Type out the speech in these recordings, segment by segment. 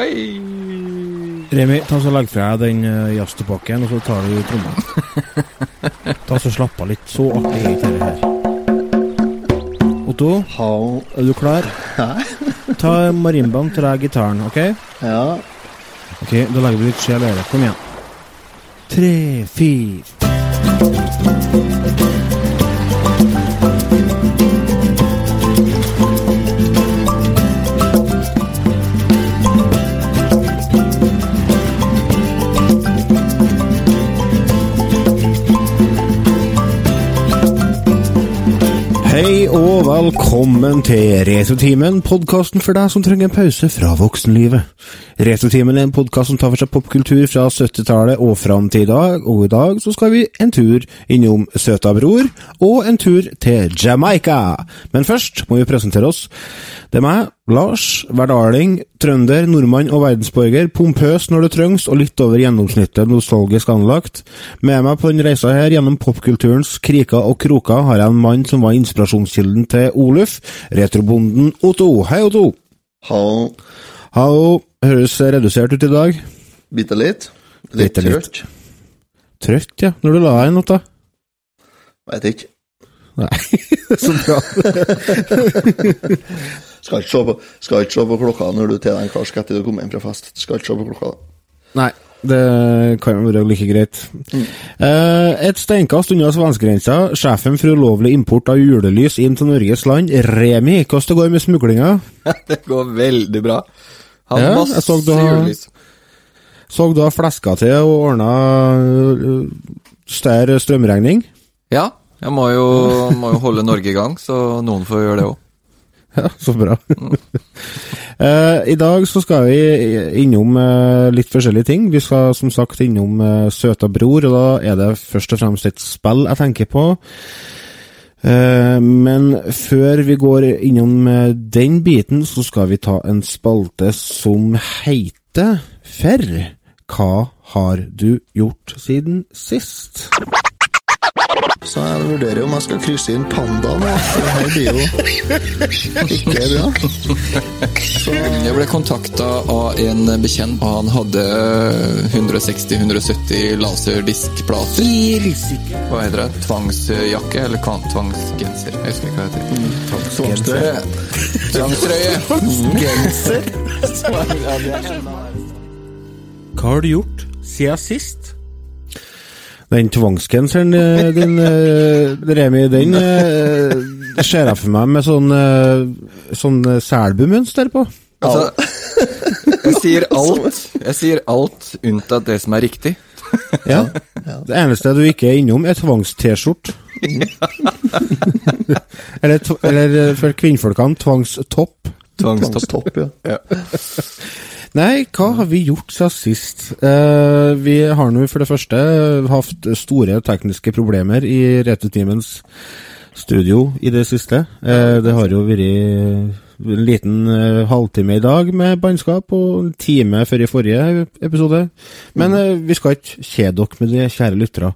Hei! Remi, ta så legg fra deg den uh, jazztobakken, og så tar du trommene. ta så Slapp av litt. Så artig er ikke dette her. Otto, How er du klar? Nei. Ta marimbaen til deg gitaren, OK? Ja. Ok, Da legger vi litt sjel i det. Kom igjen. Tre, fire Hei og velkommen til Retrotimen, podkasten for deg som trenger en pause fra voksenlivet. Retrotimen er en podkast som tar for seg popkultur fra 70-tallet og fram til i dag, og i dag så skal vi en tur innom Søta Bror og en tur til Jamaica. Men først må vi presentere oss. Det er meg, Lars, hverdaling, trønder, nordmann og verdensborger, pompøs når det trengs og litt over gjennomsnittet nostalgisk anlagt. Med meg på denne reisa her gjennom popkulturens kriker og kroker har jeg en mann som var inspirasjonskilden til Oluf, retrobonden Otto. Hei, Otto. Hallo. Hallo. Høres redusert ut i dag. Bitte litt. Litt Bitte litt. trøtt. Trøtt, ja. Når du la deg i natt, da? Veit ikke. Nei, så bra. Skal ikke på, skal ikke se på klokka når du tar deg en karsk etter du kommer hjem fra fest. Skal ikke se på klokka. da. Nei, det kan være like greit. Eh, et steinkast unna svenskegrensa, sjefen for ulovlig import av julelys inn til Norges land, Remi, hvordan det går med smuglinga? Det går veldig bra. Har Ja, masse jeg så du julelys. Så du har fleska til og ordna uh, større strømregning? Ja, jeg må jo, må jo holde Norge i gang, så noen får gjøre det òg. Ja, så bra. Eh, I dag så skal vi innom eh, litt forskjellige ting. Vi skal som sagt innom uh, Søta bror, og da er det først og fremst et spill jeg tenker på. Eh, men før vi går innom eh, den biten, så skal vi ta en spalte som heter Ferr. hva har du gjort siden sist? Så jeg vurderer om jeg skal krysse inn pandaen. det her blir jo ikke bra. Jeg ble kontakta av en bekjent, og han hadde 160-170 laserdiskplater. Hva heter det? Tvangsjakke? Eller tvangsgenser? Jeg husker ikke hva det heter. Tvangstrøye. Tvangstrøye! Hva har du gjort siden sist? Den tvangsgenseren eh, din, eh, Remi, den eh, ser jeg for meg med sånn, sånn selbumønster på. Altså, jeg sier alt. Jeg sier alt unntatt det som er riktig. Ja. Det eneste du ikke er innom, er tvangs-T-skjort. eller, eller for kvinnfolkene, tvangstopp. Tvangstopp. Tvangstopp, ja. Nei, hva har vi gjort siden sist? Eh, vi har nå for det første hatt store tekniske problemer i Retutimens studio i det siste. Eh, det har jo vært en liten eh, halvtime i dag med bannskap, og en time før i forrige episode. Men eh, vi skal ikke kjede dere med det, kjære lyttere.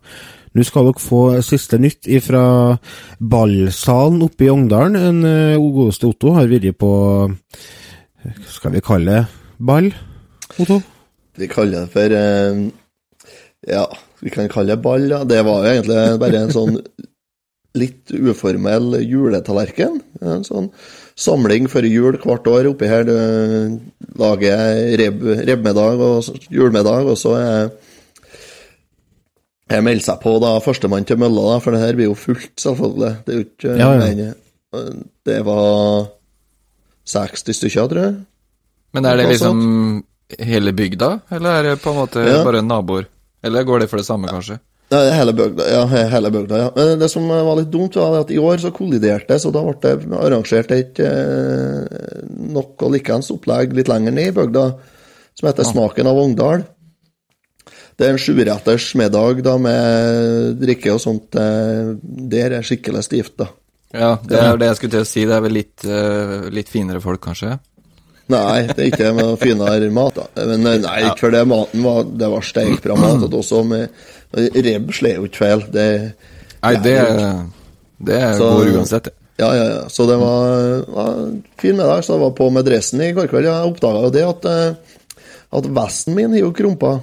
Nå skal dere få siste nytt fra ballsalen oppe i Ongdalen. En eh, godeste Otto har vært på Hva skal vi kalle det? Ball? Otto? Vi kaller det for eh, Ja, vi kan kalle det ball, ja. Det var jo egentlig bare en sånn litt uformell juletallerken. En sånn samling før jul hvert år oppi her. Du lager reb, rebbmiddag og julemiddag, og så er jeg melder seg på da, førstemann til mølla, da, for det her blir jo fullt, selvfølgelig. Det er jo ikke Ja, ja. eh, Det var 60 stykker, tror jeg. Men er det liksom hele bygda, eller er det på en måte Ja. bare naboer? Eller går det for det samme, kanskje? Ja, hele bygda, ja. hele bygda, ja. Men det som var litt dumt, var at i år så kolliderte det, så da ble det arrangert et eh, noe likeens opplegg litt lenger ned i bygda, som heter Smaken av Ongdal. Det er en sjuretters middag da med drikke og sånt. eh, Der er skikkelig stivt, da. Ja, det er det jeg skulle til å si. Det er vel litt, eh, litt finere folk, kanskje? Nei, det er ikke med finere mat, da. Men nei, ikke for det. Maten var, det var steikbra mat og også. Med, rebb slår jo ikke feil. Det Nei, det, det Så- går uansett. det. Ja, ja, ja. Så det var, var fin middag. Så jeg var på med dressen i går kveld. Jeg oppdaga jo det at eh, at vesten min er jo krumpa.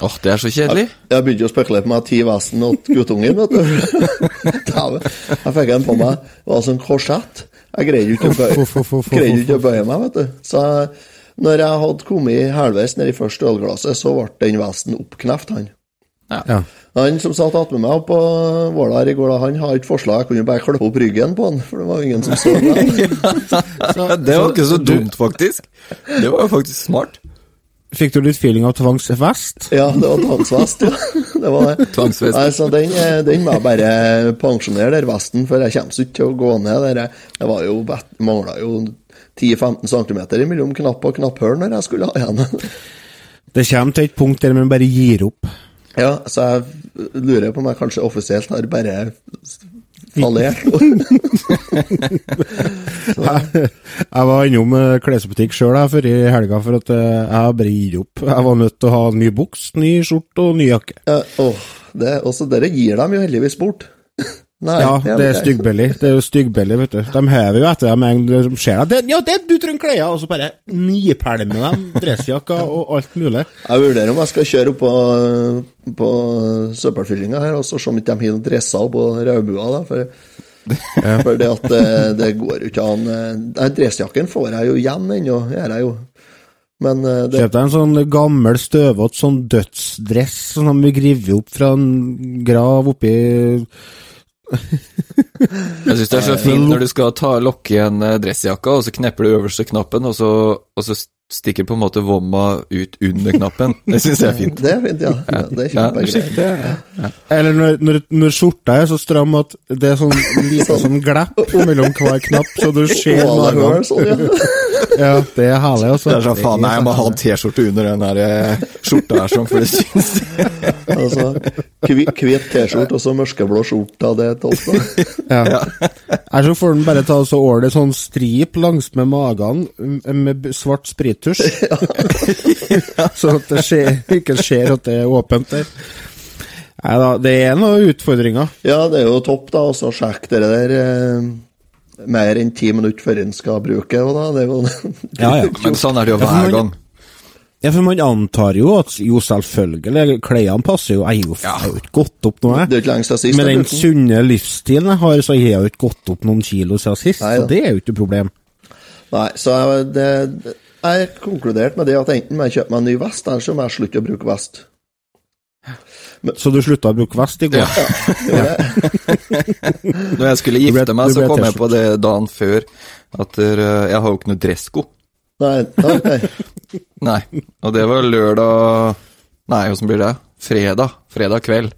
Åh, det er så kjedelig. Jeg begynte å spekulere på meg ti vesten til guttungen, vet du. Jeg fikk en på meg. Det var sånn korsett. Jeg greide ikke å bøye, meg, vet du. Så når jeg hadde kommet halvveis ned i første ølglasset, så ble den vesten oppkneft, han. Ja. Han som satt attmed meg på Våler i går, han har ikke forslag. Jeg kunne bare klippe opp ryggen på han, for det var ingen som så meg. det var ikke så dumt, faktisk. Det var jo faktisk smart. Fikk du litt feeling av tvangsvest? Ja, det var tvangsvest, ja. Det var det. Tvangsvest. Nei, så den, eh, den må jeg bare pensjonere, der vesten, for jeg kommer ikke til å gå ned der. Det var jo, mangla jo 10-15 cm mellom knapp og knapphull når jeg skulle ha igjen. Det kommer til et punkt der man bare gir opp. Ja, så jeg lurer på om jeg kanskje offisielt har bare fallert. Jeg var innom eh, klesbutikk sjøl før i helga, for at eh, jeg har bare gitt opp. Jeg var nødt til å ha ny buks, ny skjorte og ny jakke. Uh, oh, det, også dere gir dem jo heldigvis bort. Nei, Ja, det er ok. styggbelly. Det er jo styggbelly, vet du. De hever jo etter dem en gang de ser deg. Det- Ja, det, du trenger klær! Og så bare nipælmer dem dressjakka og alt mulig. Jeg vurderer om jeg skal kjøre opp på, på søppelfyllinga her og så se om ikke de har dresser på rødbua. da, For, for det at det, det går jo ikke an Dressjakken får jeg jo igjen ennå, gjør jeg jo. Men eh, det, Kjøp deg en sånn gammel, støvete sånn dødsdress som de griver opp fra en grav oppi Jeg syns det er så fint når du skal ta lokke i en eh, dressjakka, og så knepper du øverste knappen, og så, og så stikker på en måte vomma ut under knappen. Det syns jeg er fint. det er fint, ja. ja det er Ja, ja. Eller når, når, når skjorta er så stram at det er sånn lite sånn glepp mellom hver knapp, så du ser magen. ja. Det er herlig, altså. Det er sånn, faen, nei, jeg må ha en T-skjorte under den der eh, skjorta her, sånn, for det syns Altså, hvi- Hvit T-skjorte og så mørkeblå skjorte, det er topp. da. Ja. Her så får den bare ta så ålet sånn strip langs med magen med svart sprittusj. sånn at det skjer, ikke ser at det er åpent der. Nei da, det er noen utfordringer. Ja, det er jo topp, da. Og så sjekk dere der eh, mer enn ti minutter før en skal bruke det. Da. Det er jo Ja, ja. Men sånn er det jo hver gang. Ja, for man antar jo at jo, selvfølgelig, klærne passer jo. Jeg er jo, har jo ikke gått opp noe, Det er jeg. ikke lenge siden. Med den sunne livsstilen jeg har, så har jeg jo ikke gått opp noen kilo siden sist. Nei Så det er jo ikke noe problem. Nei, så jeg, det, jeg konkluderte med det at enten må jeg kjøpe meg en ny vest, eller så må jeg slutte å bruke vest. Så du slutta å bruke vest i går? Når jeg skulle gifte meg, så kom jeg på det dagen før at eh, jeg har jo ikke noe dressko. Nei, nei, nei. Og det var lørdag Nei, åssen blir det? Fredag. Fredag kveld.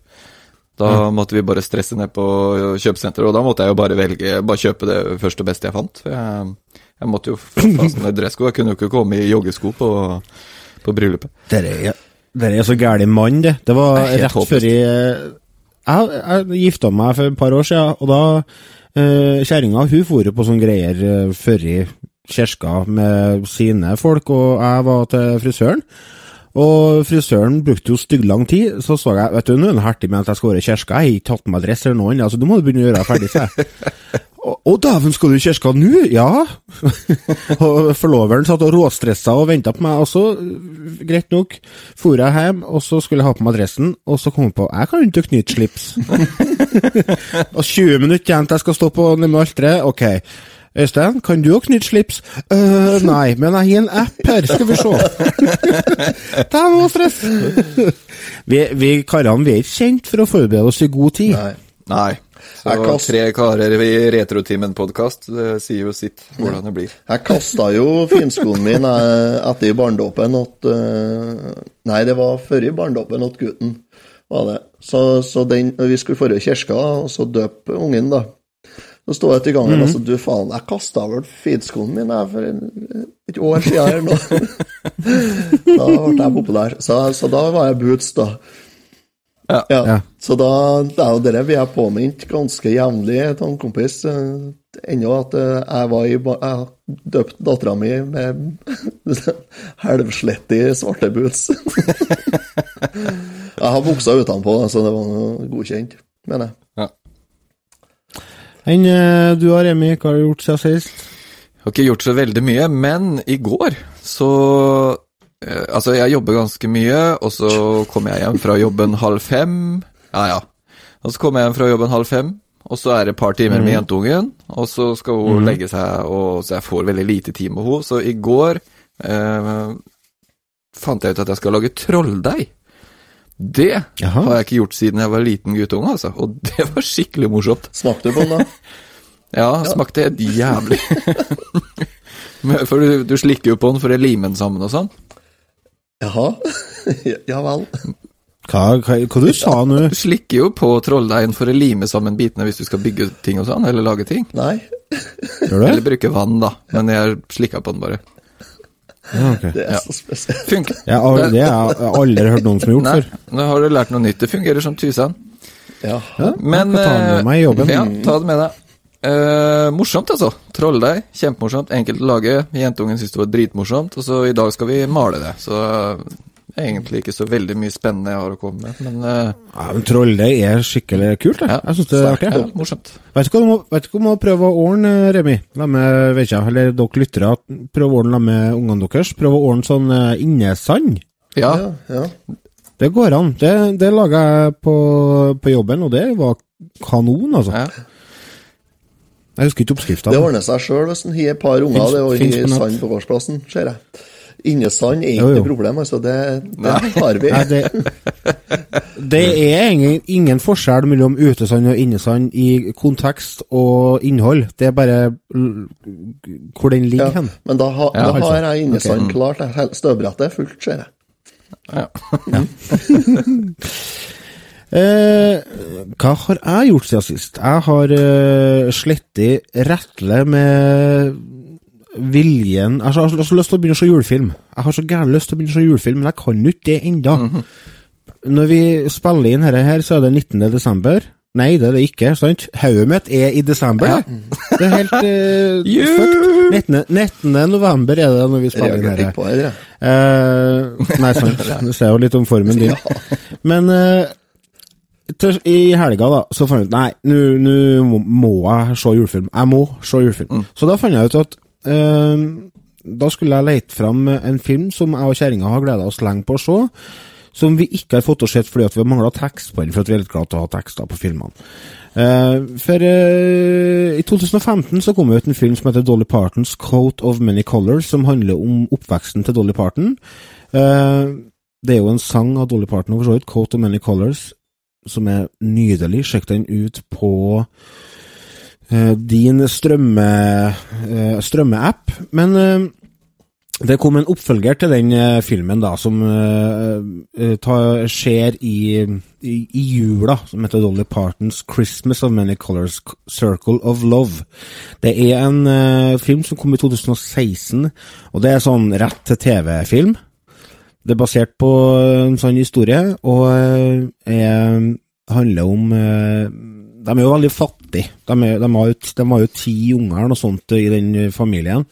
Da måtte vi bare stresse ned på kjøpesenteret, og da måtte jeg jo bare velge Bare kjøpe det første beste jeg fant. Jeg, jeg måtte jo få fast med dressko. Jeg kunne jo ikke komme i joggesko på, på bryllupet. Det er, dere er så gæren mann, det. Det var Det rett før jeg Jeg, jeg gifta meg for et par år siden, og da uh, Kjerringa hun for på sånne greier uh, før i kirka med sine folk, og jeg var til frisøren. Og frisøren brukte jo stygg lang tid, så så jeg Vet du, nå er han hertig med at jeg skal være i kirka, jeg har ikke tatt på meg dress eller noe annet, altså, du må du begynne å gjøre deg ferdig, sa jeg. Å, dæven, skal du i kirka nå? Ja. og forloveren satt og råstressa og venta på meg, og så, greit nok, for jeg hjem, og så skulle jeg ha på meg dressen, og så kom jeg på jeg kan ikke knytte slips. og 20 minutter igjen til jeg skal stå på nemme alteret, ok. Øystein, kan du òg knytte slips? Uh, nei, men jeg har en app her, skal vi se. det er noe stress. vi, vi karene er ikke kjent for å forberede oss i god tid. nei. Nei. Så kast- tre karer i Retrotimen-podkast, sier jo sitt hvordan det blir. Jeg kasta jo finskoen min eh, etter barndåpen at eh, Nei, det var før i barndåpen at gutten, var det. Så, så den, vi skulle dra i kirka og så døpe ungen, da. Så sto jeg til gangen og sa du faen, jeg kasta vel feedskoen min jeg, for et år siden her nå. da ble jeg populær. Så, så da var jeg boots, da. Ja. Ja. Så da, det er jo dere vi er påminnet ganske jevnlig av en kompis. eh, Ennå at eh, jeg var i ba- Jeg døpte dattera mi med helvsletti svarte boots. jeg har buksa utenpå, så det var godkjent, mener jeg. Ja. Enn eh, du har, Remi, hva har du gjort siden sist? Har ikke gjort så veldig mye, men i går så Altså, jeg jobber ganske mye, og så kommer jeg hjem fra jobben halv fem. Ja, ja. Og så kommer jeg hjem fra jobben halv fem, og så er det et par timer med jentungen, og så skal hun legge seg, og så jeg får veldig lite tid med henne. Så i går eh, fant jeg ut at jeg skal lage trolldeig. Det Jaha. har jeg ikke gjort siden jeg var liten guttunge, altså. Og det var skikkelig morsomt. Smakte du på den, da? Ja, smakte jævlig. For du, du slikker jo på den for å lime den sammen og sånn. Jaha? ja vel. Hva, hva, hva du sa nå? Du slikker jo på trolldeigen for å lime sammen bitene hvis du skal bygge ting og sånn, eller lage ting. Nei, Gjør Eller bruke vann, da. Men jeg slikka på den bare. Ja, okay. det er så spesielt. Funker. Jeg det har jeg aldri hørt noen som har gjort Nei, før. nå har du lært noe nytt. Det fungerer som tusen. Jaha. Men ja, ta det med meg i jobben. Ja, ta det med deg. Eh, morsomt, altså. Trolldeig. Kjempemorsomt. Enkelt å lage. Jentungen syntes det var dritmorsomt. Og så i dag skal vi male det. Så eh, egentlig ikke så veldig mye spennende jeg har å komme med, men eh, Ja, men Trolldeig er skikkelig kult. Jeg, Ja, jeg syns det er artig. ja, morsomt. Vet du hva du må, vet du hva du må prøve å ordne, Remi? La meg, vet ikke, eller dere lyttere, prøv å ordne med ungene deres. Prøv å ordne sånn eh, innesand. Ja, Ja, ja. Det går an. Det, det laga jeg på, på jobben, og det var kanon, altså. ja. Jeg husker ikke oppskrifta. Det ordner seg sjøl hvis en har et par unger. Det er nett. sand på gårdsplassen, ser jeg. Innesand er ikke jo. noe problem, altså. Det, det har vi. Nei, det, det er ingen, ingen forskjell mellom utesand og innesand i kontekst og innhold. Det er bare hvor den ligger Ja, hen. men da, ha, Ja, da altså. har jeg innesand klart. jeg. Hel- Støvbrettet er fullt, ser jeg. ja. Eh, hva har jeg gjort siden sist? Jeg har eh, slettet retle med viljen Jeg har så, lyst til å begynne å se julefilm. Jeg har så gæren lyst til å begynne å se julefilm, men jeg kan jo ikke det ennå. Når vi spiller inn dette her, så er det 19. desember. Nei, det er det ikke, sant? Hodet mitt er i desember, det. Det er helt uh, fucked. 19. 19. november er det når vi spiller inn dette. Eh, nei, sant. Du ser jo litt om formen din. Men til, i helga, da, så fant jeg ut Nei, nå må, jeg se julefilm. Jeg må se julefilm. Så da fant jeg ut at eh, da skulle jeg lete fram en film som jeg og kjerringa har gleda oss lenge på å se. Som vi ikke har fått å se fordi vi har mangla tekst på den, for at vi er litt glad til å ha tekster på filmene. Eh, for eh, i 2015 så kom det ut en film som heter Dolly Partons Coat of Many Colors, som handler om oppveksten til Dolly Parton. Eh, det er jo en sang av Dolly Parton, for så vidt, Coat of Many Colors, som er nydelig. Sjekk den ut på uh, din strømme, uh, strømmeapp. Men uh, det kom en oppfølger til den filmen da, som ta- skjer i, i, i jula, som heter Dolly Partons 'Christmas of Many Colors Circle of Love'. Det er en film som kom i 2016, og det er sånn rett til TV-film. Det er basert på en sånn historie, og eh, er, handler om eh, De er jo veldig fattige. De, er, de, har, jo, ti unger og sånt i den familien.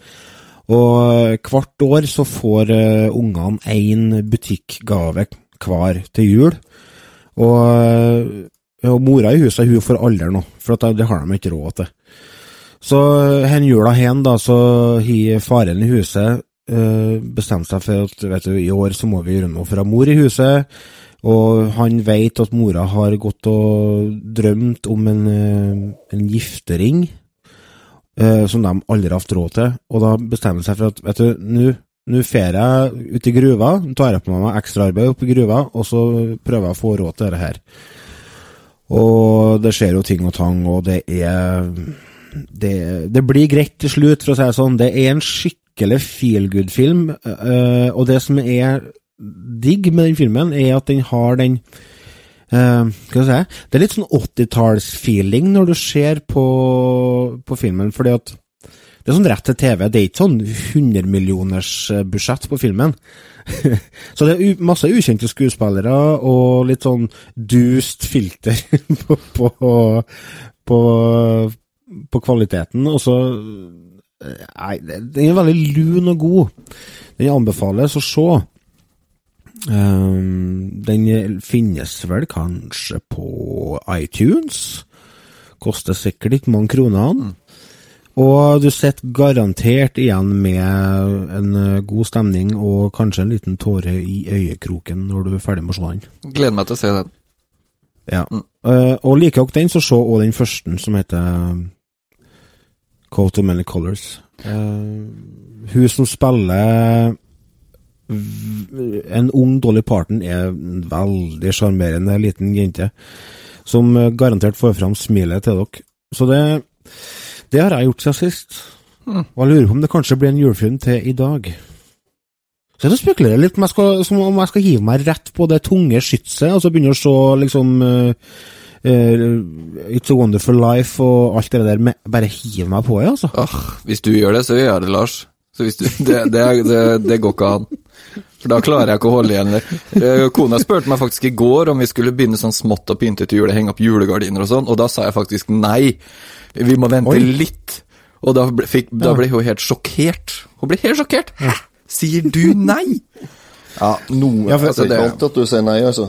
Og hvert år så får uh, ungene én butikkgave hver til jul. Og, eh, og mora i huset hun får aldri noe, for det har de ikke råd til. Så eh, hen jula hen, da, så har faren i huset uh, bestemt seg for at vet du, i år så må vi gjøre noe for å ha mor i huset. Og han vet at mora har gått og drømt om en, eh, en giftering eh, som de aldri har hatt råd til. Og da bestemmer han seg for at vet du, nå nå fer jeg ut i gruva, tar jeg på meg ekstraarbeid oppe i gruva, og så prøver jeg å få råd til dette her. Og det skjer jo ting og tang, og det er Det, det blir greit til slutt, for å si det sånn. Det er en skikkelig feel good-film, uh, og det som er digg med den filmen, er at den har den uh, Skal vi si Det er litt sånn 80-talls-feeling når du ser på, på filmen, fordi at det er sånn rett til TV. Det er ikke sånn 100 millioners eh, budsjett på filmen. Så det er masse ukjente skuespillere og litt sånn dust filter på, på, på, på kvaliteten. Og så eh, Nei, den er veldig lun og god. Den anbefales å se. Um, den finnes vel kanskje på iTunes. Koster sikkert ikke mange kronene. Og du sitter garantert igjen med en god stemning og kanskje en liten tåre i øyekroken når du er ferdig med å se den. Gleder meg til å se den. Ja. Eh, og liker dere den, så se òg den første, som heter Coat of Many Colors. Uh, hun som spiller en ung Dolly Parton, er en veldig sjarmerende liten jente, som eh, garantert får fram smilet til dere. Så det, det har jeg gjort siden sist. Og jeg lurer på om det kanskje blir en julefilm til i dag. Så jeg spekulerer litt om jeg, skal, om jeg skal hive meg rett på det tunge skytset, og så begynne å se liksom eh, eh, It's a Wonderful Life og alt det der, med, bare hiv meg på det, altså. Oh, hvis du gjør det, så gjør jeg det, Lars. Så hvis du, det, det, det, det går ikke an. For da klarer jeg ikke å holde igjen det. Eh, Kona spurte meg faktisk i går om vi skulle begynne sånn smått og pynte til jul, henge opp julegardiner og sånn, og da sa jeg faktisk nei. Vi må vente Oi. litt. Og da ble, fikk, da ble hun helt sjokkert. Hun ble helt sjokkert. Hæ? Sier du nei? Ja, noe Ja, for- altså, Det er ikke alltid at du sier nei, altså.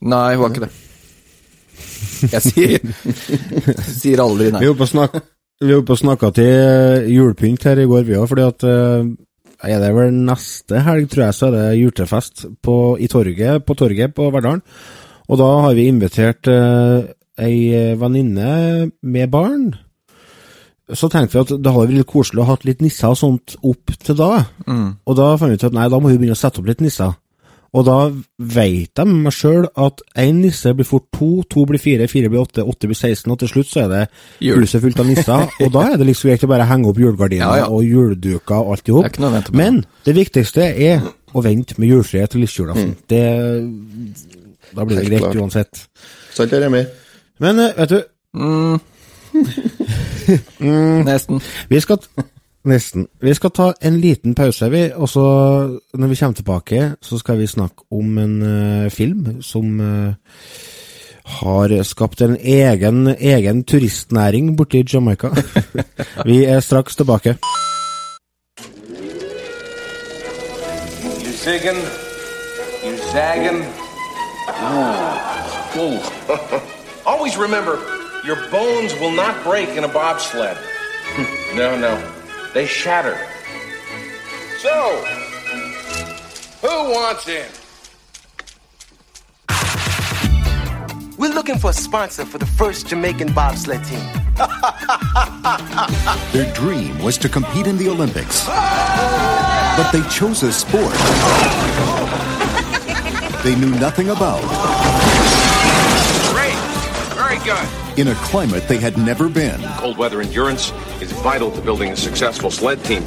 Nei, hun har ikke det. Jeg sier, sier aldri nei. Vi var på snak- vi var på snakka til eh, julepynt her i går, vi òg, fordi at eh, er det vel neste helg, tror jeg, så er det julefest på, i torget, på torget på Verdalen. Og da har vi invitert eh, ei venninne med barn. Så tenkte vi at det hadde vært litt koselig å ha litt nisser og sånt opp til da. Og da fant vi ut at nei, da må vi begynne å sette opp litt nisser. Og da veit jeg med meg sjøl at én nisse blir fort to, to blir fire, fire blir åtte, åtte blir 16, og til slutt så er det huset fullt av nisser. og da er det liksom greit å bare henge opp julegardiner Ja, ja. og juleduker og alt i er hop. Men det viktigste er å vente med julefrihet til lille julaften. Det Da blir det Helt greit uansett. Sant, Remi? Men eh, vet du, Nesten. Vi skal Nesten. Vi skal ta en liten pause, vi, og så når vi kommer tilbake, så skal vi snakke om en uh, film som uh, har skapt en egen, egen turistnæring borti Jamaica. vi er straks tilbake. You zigging, you zagging. Ooh. Always remember, your bones will not break in a bobsled. no, no, they shatter. So, who wants in? We're looking for a sponsor for the first Jamaican bobsled team. Their dream was to compete in the Olympics. But they chose a sport they knew nothing about Great, very good. in a climate they had never been. Cold weather endurance is vital to building a successful sled team.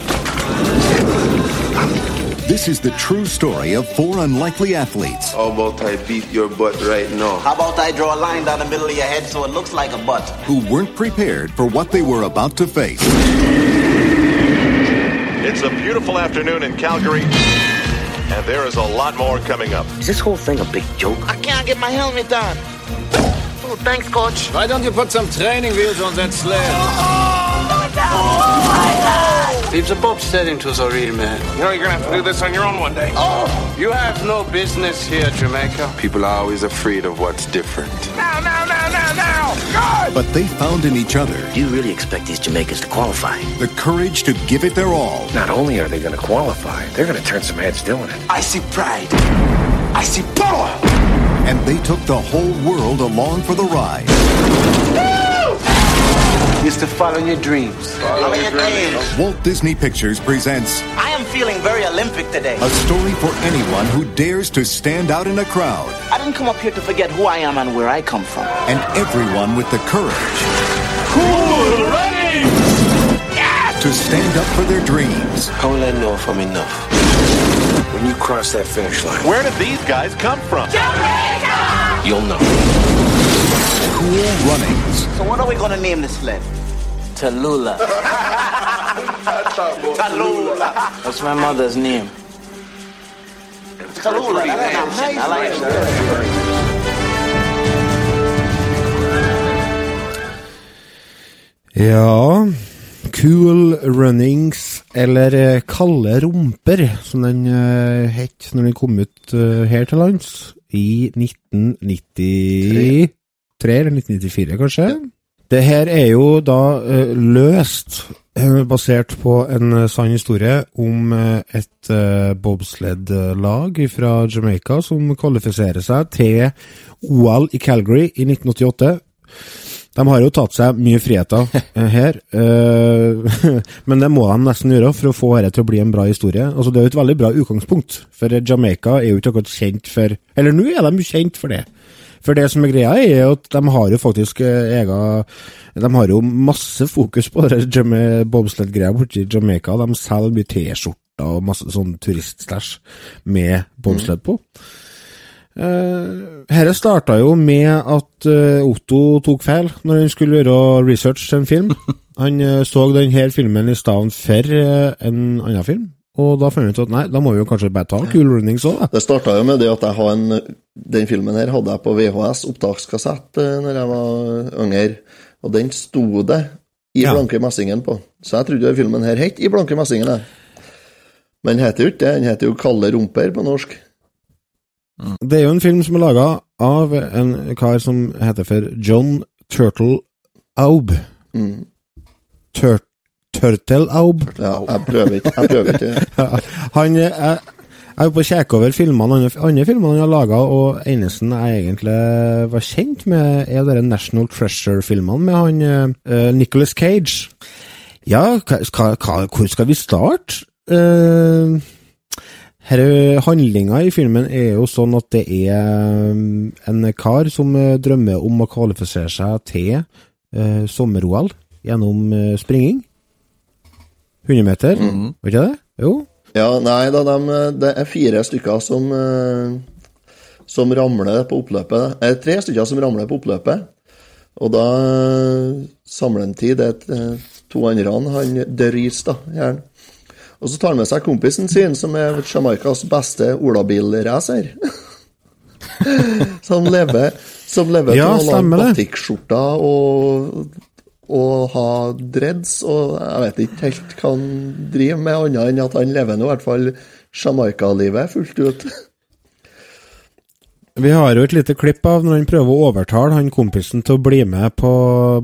This is the true story of four unlikely athletes How about I beat your butt right now? How about I draw a line down the middle of your head so it looks like a butt? who weren't prepared for what they were about to face. It's a beautiful afternoon in Calgary, and there is a lot more coming up. Is this whole thing a big joke? I can't get my helmet on. Oh, thanks, coach. Why don't you put some training wheels on that sled? Leaves a bobsledding to the real man. You know, you're gonna have to do this on your own one day. Oh, you have no business here, Jamaica. People are always afraid of what's different. Now, now, now, now, now! Good! But they found in each other Do you really expect these Jamaicans to qualify? the courage to give it their all. Not only are they gonna qualify, they're gonna turn some heads doing it. I see pride. I see power. And they took the whole world along for the ride. Is to follow your dreams. Follow your dreams. Walt Disney Pictures presents I am feeling very Olympic today. a story for anyone who dares to stand out in a crowd I didn't come up here to forget who I am and where I come from. and everyone with the courage to stand up for their dreams. How will I know if I'm enough? When you cross that finish line, Where did these guys come from? Jamaica! you'll know. Cool runnings, So what are we going to name this sled? Tallulah. Tallulah. That's my mother's name. Tallulah. That's nice. I like it. Ja Cool Runnings, eller eh, Kalde rumper, som den uh, het når den kom ut uh, her til lands i 1993 eller 1994, kanskje? Det her er jo da uh, løst basert på en sann historie om et bobsled-lag fra Jamaica som kvalifiserer seg til OL i Calgary i 1988. De har jo tatt seg mye friheter eh, her, eh, men det må de nesten gjøre for å få dette til å bli en bra historie. Altså, det er jo et veldig bra utgangspunkt, for Jamaica er jo ikke akkurat kjent for Eller nå er de kjent for det. For det som er greia, er at de har jo faktisk eh, ega De har jo masse fokus på det bobsled-greia borti Jamaica. De selger mye T-skjorter og masse sånn turiststæsj med bobsled på. Uh, Dette starta jo med at uh, Otto tok feil når han skulle gjøre research til en film. Han uh, så denne filmen i stedet for en annen film, og da fant han ut at nei, da må vi jo kanskje bare ta Cool Runnings òg, da. Det starta jo med det at jeg har en Den filmen her hadde jeg på VHS, opptakskassett, når jeg var yngre. Og den sto det i Ja. blanke messingen på. Så jeg trodde jo filmen her het I blanke messingen. jeg. Men den heter jo ikke det. Den heter jo Kalde rumper på norsk. Det er jo en film som er laga av en kar som heter for John Turtle Aub. Mm. Tur Turtle Aub. Ja, jeg prøver ikke. Jeg prøver ikke. han eh, jeg, jeg er på å sjekke over filmene, andre, filmene han har laga, og eneste jeg egentlig var kjent med, er de National Treasure-filmene med han uh, Nicholas Cage. Ja, hva, hva, hvor skal vi starte? Uh, Handlinga i filmen er jo sånn at det er um, en kar som eh, drømmer om å kvalifisere seg til eh, sommer-OL gjennom eh, springing. 100 meter, var ikke det? Jo. Ja, nei da, de, det er fire stykker som eh, som ramler på oppløpet. Det er tre stykker som ramler på oppløpet. Og da eh, samler en tid. Det er eh, to andre, han drys, da, gjerne. Og så tar han med seg kompisen sin, som er Jamaikas beste olabilracer. som lever Som lever Ja, til å lage batikkskjorter og, og ha dreads, og jeg vet ikke helt hva han driver med, annet enn at han lever nå i hvert fall Jamaica-livet fullt ut. Vi har jo et lite klipp av når han prøver å overtale han kompisen til å bli med på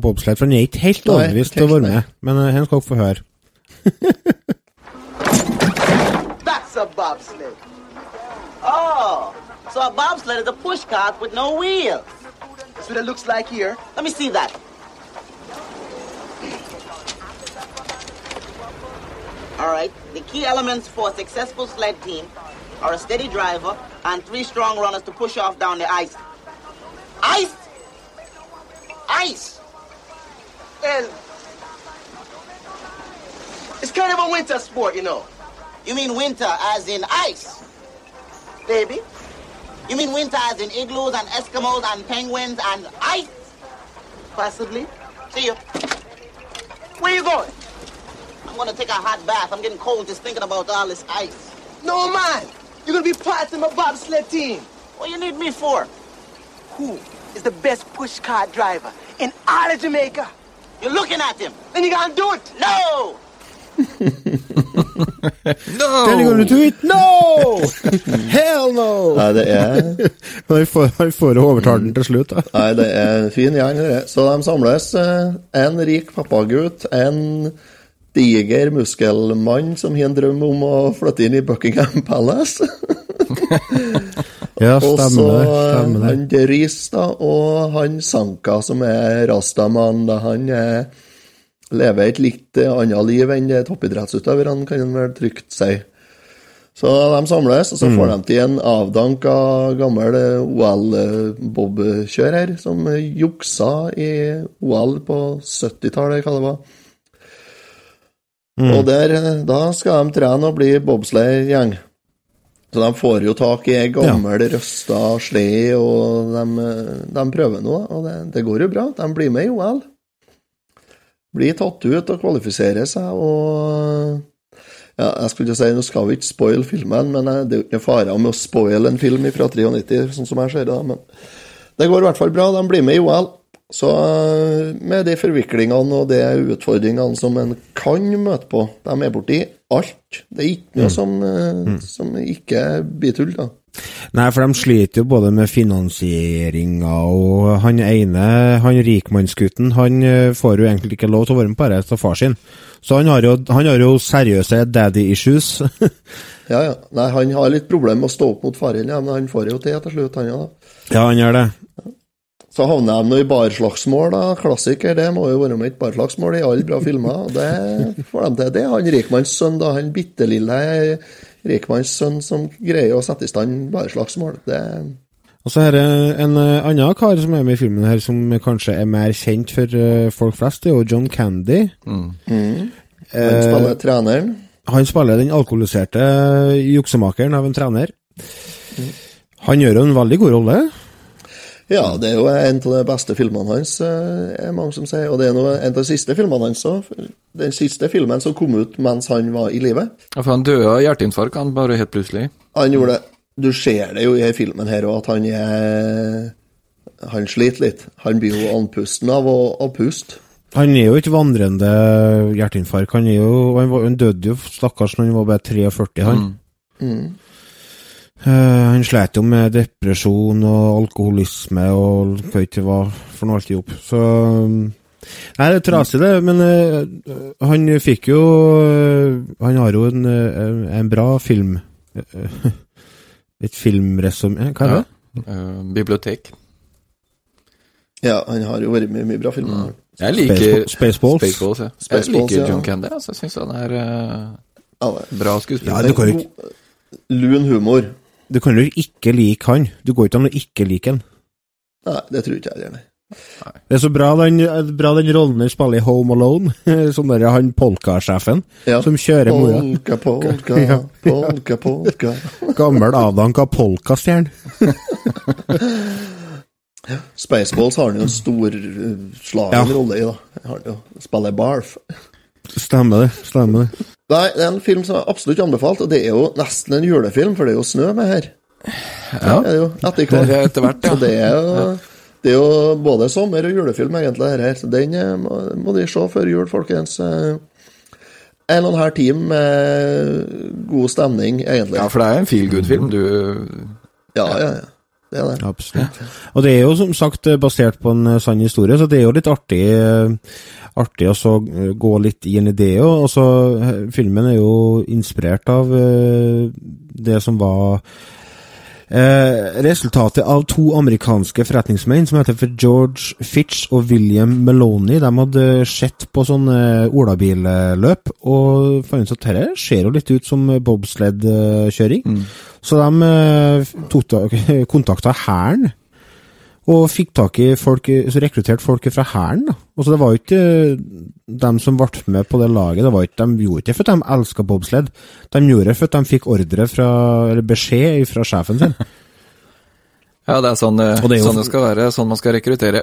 bobsled, for han er ikke helt overbevist til å være med. Men han skal dere få høre. That's a bobsled. Oh, so a bobsled is a push cart with no wheels. That's what it looks like here. Let me see that. All right, the key elements for a successful sled team are a steady driver and three strong runners to push off down the ice. Ice? Ice? Well, it's kind of a winter sport, you know. You mean winter as in ice? Baby? You mean winter as in igloos and Eskimos and penguins and ice? Possibly. See you. Where you going? I'm gonna take a hot bath. I'm getting cold just thinking about all this ice. No, man. You're gonna be part of my bobsled team. What you need me for? Who is the best push cart driver in all of Jamaica? You're looking at him. Then you gotta do it. No! You gonna do it? No! Hell no! Nei, det er han får, får overtale den til slutt, da. Nei, det er en fin gjeng, det. Så de samles. eh, En rik pappagutt, en diger muskelmann som har en drøm om å flytte inn i Buckingham Palace. Ja, stemmer det. Og Stemmer det. han Riis, da, og han Sanka, som er rastamann. da, Han er, lever et litt eh, annet liv enn det toppidrettsutøverne, kan en vel trygt si. Så de samles, og så får de til en avdanka gammel eh, OL-bobkjører som eh, juksa i OL på 70-tallet, hva det var. Og der, eh, da skal de trene og bli bobsleigh-gjeng. Så de får jo tak i ei gammel, røsta slede, og de, eh, de prøver nå, og det, det går jo bra. De blir med i OL. Blir tatt ut og kvalifiserer seg, og ja, jeg skulle si, Nå skal vi ikke spoile filmen, men eh, det er jo ikke noe fare med å spoile en film fra 93, sånn som jeg ser det. Men det går i hvert fall bra. De blir med i OL. Så eh, med de forviklingene og de utfordringene som en kan møte på, de er borti alt. Det er ikke noe som, eh, som ikke blir tull, da. Nei, for de sliter jo både med finansieringa og han ene, han rikmannsgutten, han eh, får jo egentlig ikke lov til å være med på dette av far sin. Så han har jo, han har jo seriøse daddy issues. Ja, ja. Nei, han har litt problemer med å stå opp mot faren, ja, men han får jo til til slutt, han ja, ja, han gjør det. Så havner de nå i barslagsmål, da. Klassiker, det må jo være med et barslagsmål i alle bra filmer. Det får de til. Det er han rikmannssønnen, da. Han bitte lille rikmanns sønn som greier å sette i stand bare barslagsmål. Det Og så er det en eh, annen kar som er med i filmen her, som kanskje er mer kjent for eh, folk flest, det er jo John Candy. Han Eh, spiller treneren. Han spiller den alkoholiserte juksemakeren av en trener. Han gjør jo en veldig god rolle. Ja, det er jo en av de beste filmene hans, eh, er mange som sier. Og det er noe, en av de siste filmene hans òg. Den siste filmen som kom ut mens han var i live. Ja, for han døde av hjerteinfarkt, han bare helt plutselig. Han gjorde det. Du ser det jo i filmen her òg, at han er Han sliter litt. Han blir jo andpusten av å, å puste. Han er jo ikke vandrende hjerteinfarkt. Han, er jo, han, var, han døde jo, stakkars, når han var bare 43, han. Eh, han slet jo med depresjon og alkoholisme og hva ikke hva for noe alt i hop. Så um, Nei, det er trasig, det, men uh, han fikk jo uh, Han har jo en, uh, en bra film eh, Et filmresumé, hva er det? Eh, bibliotek. Ja, han har jo vært med i mye bra filmer. Jeg liker Spaceballs- Spaceballs. Spaceballs, ja. Jeg Spaceballs, liker ja. John Candy, altså. Jeg syns han er eh, Ja, det- bra Ja, skuespiller. du kan ikke, Lun humor. Du kan jo ikke like han. Du går ikke an å ikke like han. Nei, det tror ikke jeg heller. Det er så bra den, bra den rollen han spiller i Home Alone, som der han polkasjefen Ja. som kjører mora. Polka, polka, Ja. polka, polka. Gammel avdanka polkastjerne. Spaceballs har han jo en storslagen Ja. rolle i, da. Han jo, spiller Barf. Stemmer det. stemmer det. Nei, det er en film som jeg absolutt anbefalt, og det er jo nesten en julefilm, for det er jo snø med her. Ja. Det er jo etter hvert. er ja. Så det er jo det er jo både sommer- og julefilm, egentlig, her. Så den eh, må, må de se før jul, folkens. Eh, En og en halv time med god stemning, egentlig. Ja, for det er en feel good-film. Du Ja, ja, ja. Det er det. Absolutt. Og det er jo som sagt basert på en eh, sann historie, så det er jo litt artig, eh, artig å eh, gå litt inn i det òg. Filmen er jo inspirert av det som var eh, resultatet av to amerikanske forretningsmenn som heter for George Fitch og William Meloni, De hadde sett på sånne olabilløp og fant ut at dette ser jo litt ut som bobsled-kjøring. Så de eh, kontakta Hæren og fikk tak i folk, så rekrutterte folk fra Hæren. da. Og så Det var jo ikke eh, dem som ble med på det laget, det var ikke, de gjorde ikke for at de elska bobsled. De gjorde det for at de fikk ordre fra, eller beskjed fra sjefen sin. Ja, det er sånn det, det er jo- sånn det skal være. Sånn man skal rekruttere.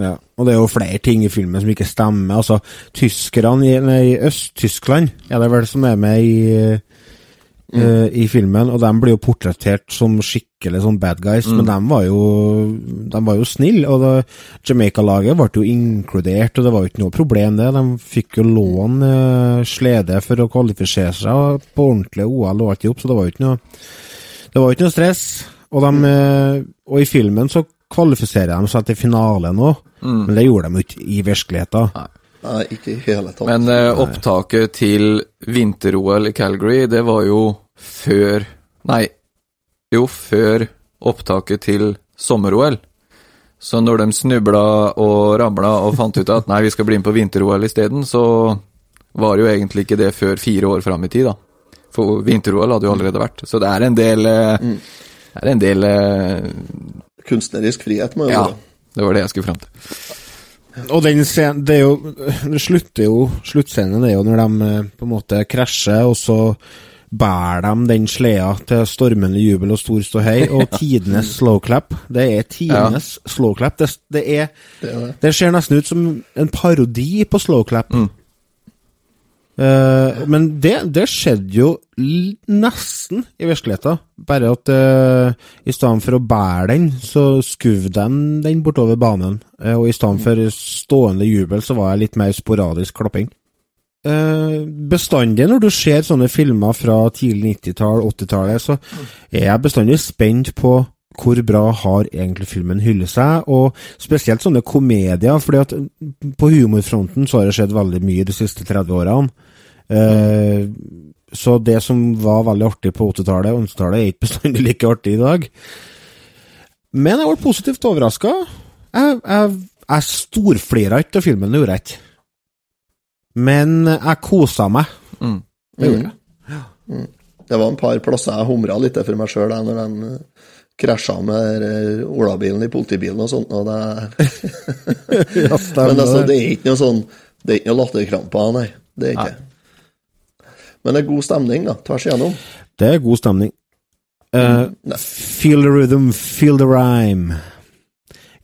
Ja, og det er jo flere ting i filmen som ikke stemmer. Altså, tyskerne i, nei, Øst-Tyskland er det vel som er med i, eh, i filmen, og de blir jo portrettert som skikkelig sånn bad guys, men de var jo, de var jo snille, og Jamaica-laget ble jo inkludert, og det var jo ikke noe problem det. De fikk jo lån uh, slede for å kvalifisere seg på ordentlig OL og alt i hop, så det var jo ikke noe det var jo ikke noe stress. Og, de, uh, og i filmen så kvalifiserer de seg til finale nå, men det gjorde de ikke i virkeligheten. Nei, ikke i hele tatt. Men eh, opptaket til vinter-OL i Calgary, det var jo før Nei, jo, før opptaket til sommer-OL. Så når de snubla og ramla og fant ut at nei, vi skal bli med på vinter-OL isteden, så var jo egentlig ikke det før fire år fram i tid, da. For vinter-OL hadde jo allerede vært. Så det er en del mm. Det er en del eh, Kunstnerisk frihet må jo Ja, være. det var det jeg skulle fram til. Og den scenen, det er jo Det slutter jo Sluttscenen er jo når de eh, på en måte krasjer, og så bærer de den sleda til stormende jubel og stor ståhei, og tidenes slowclap. Det er tidenes slowclap. Det, det er Det ser nesten ut som en parodi på slowclap. Eh, men det, det skjedde jo nesten i virkeligheten. Bare at uh, i stedet for å bære den, så skuv de den bortover banen. Uh, og i stedet for stående jubel, så var det litt mer sporadisk klapping. Eh, bestandig når du ser sånne filmer fra tidlig 90-tall, 80-tallet, så er jeg bestandig spent på hvor bra har egentlig filmen hyllet seg, og spesielt sånne komedier, fordi at på humorfronten så har det skjedd veldig mye de siste 30 årene. Eh, så det som var veldig artig på 80-tallet og 90-tallet, er ikke bestandig like artig i dag. Men jeg ble positivt overraska. Jeg, jeg, jeg storflira ikke av filmen, det gjorde jeg ikke. Men jeg kosa meg. Mm. Det gjorde jeg. Mm. Det var en par plasser jeg humra litt for meg sjøl når den eh, krasja med eh, olabilen i politibilen og sånt. Og det... Ja. Men altså, det er ikke noe sånn Det er ikke noe latterkramper, nei. Det er ikke. Men det er god stemning, da, tvers igjennom. Det er god stemning. Eh, feel the rhythm, feel the rhyme.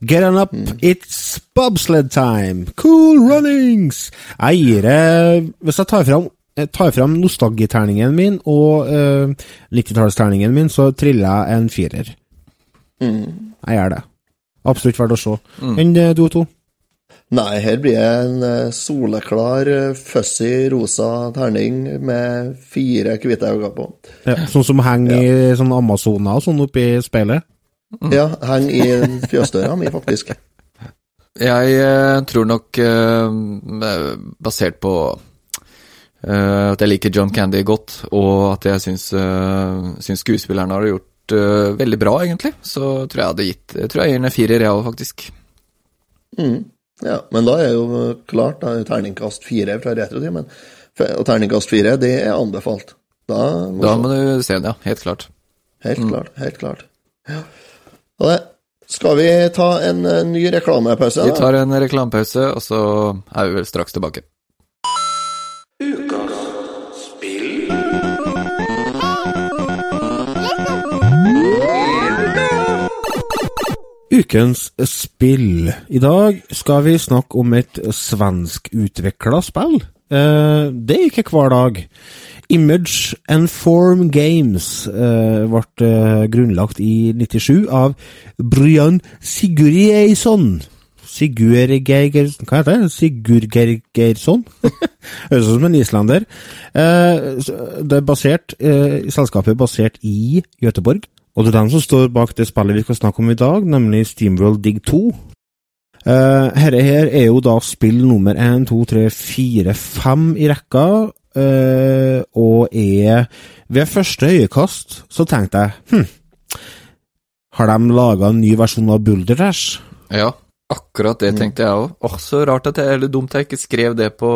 Get on up, it's bobsled time! Cool runnings! Jeg gir det Hvis jeg tar fram, jeg tar fram nostalgiterningen min og uh, 90-tallsterningen min, så triller jeg en firer. Mm. Jeg gjør det. Absolutt verdt å se. Mm. Enn eh, du to? Nei, her blir det en eh, soleklar, eh, fussy rosa terning med fire hvite øyne på. Ja, sånn som henger i sånn Amazoner og sånn oppi speilet? Ja, henger i fjøsdøra mi, faktisk. Jeg eh, tror nok, eh, basert på eh, at jeg liker John Candy godt, og at jeg syns, syns skuespillerne har gjort veldig bra, egentlig, så tror jeg hadde gitt Jeg tror jeg gir den en firer, jeg òg, faktisk. Mm. Ja, men da er jo klart, da er terningkast fire fra Retrotimen. Og terningkast fire, det er anbefalt. Da må, Da må du se den, ja. Helt klart. Helt klart, helt klart. Ja. Og det, skal vi ta en eh, ny reklamepause? Vi tar en reklamepause, og så er vi vel straks tilbake. Ukens spill. I dag skal vi snakke om et svenskutvikla spill. Eh, det er ikke hver dag. Image and Form Games uh, ble eh, grunnlagt i 97 av Brian Sigurdsson. Sigurgeir... Hva heter det? Sigurgeirsson? Høres ut som en islender. Eh, det er basert, eh, selskapet er basert i Göteborg. Og det er dem som står bak det spillet vi skal snakke om i dag, nemlig Steamworld Dig 2. Uh, herre her er jo da spill nummer 1, 2, 3, 4, 5 i rekka, eh, og er Ved første øyekast så tenkte jeg hm, har de laga en ny versjon av Boulder Dash? Ja, akkurat det tenkte jeg òg. Åh, så rart at jeg, eller dumt jeg ikke skrev det på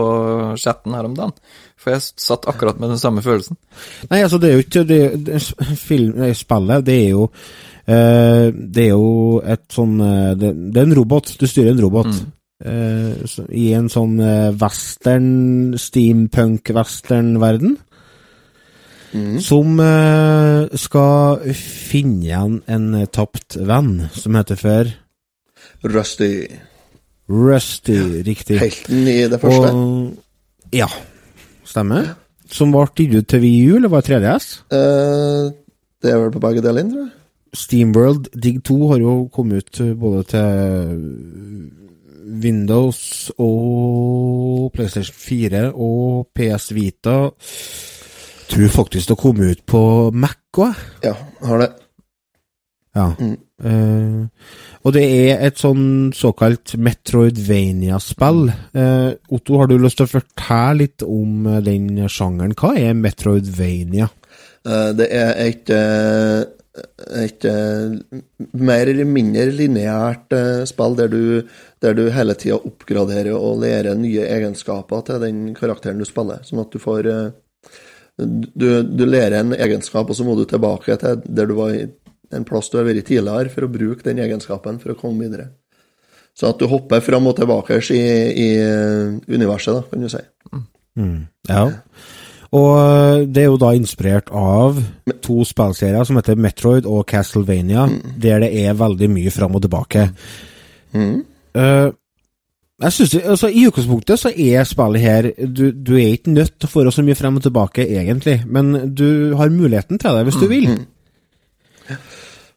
chatten her om dagen. For jeg satt akkurat med den samme følelsen. Nei, altså, det er jo ikke det, det, film, Spillet, det er jo eh, Det er jo et sånn eh, det, det er en robot. Du styrer en robot. eh, så- I en sånn eh, western, steampunk-western-verden. Som eh, skal finne igjen en eh, tapt venn, som heter før Rusty. Rusty, riktig. Helten i det første. Og, ja, stemmer. Som ble gitt ut til VU, eller var det 3DS? Eh, det er vel på begge deler, tror jeg. Steamworld Dig 2 har jo kommet ut eh, både til Windows og PlayStation 4 og PS Vita. Tror faktisk det kom ut på Mac òg. Ja, har det. Ja. Eh, og det er et sånn såkalt Metroidvania-spill. Uh, Otto, har du lyst til å fortelle litt om eh, den sjangeren? Hva er Metroidvania? Uh, det er et, et eh, mer eller mindre lineært eh, spill der du, der du hele tida oppgraderer og lærer nye egenskaper til den karakteren du spiller. Sånn at du får eh, du, du lærer en egenskap, og så må du tilbake til der du var en plass du har vært tidligere, for å bruke den egenskapen for å komme videre. Så at du hopper fram og tilbake i, i universet, da, kan du si. Mm. Ja. Og eh, det er jo da inspirert av to spillserier som heter Metroid og Castlevania, der det er veldig mye fram og tilbake. Eh, jeg synes, altså I utgangspunktet så er spillet her du, du er ikke nødt til å få så mye frem og tilbake, egentlig, men du har muligheten til det hvis du vil.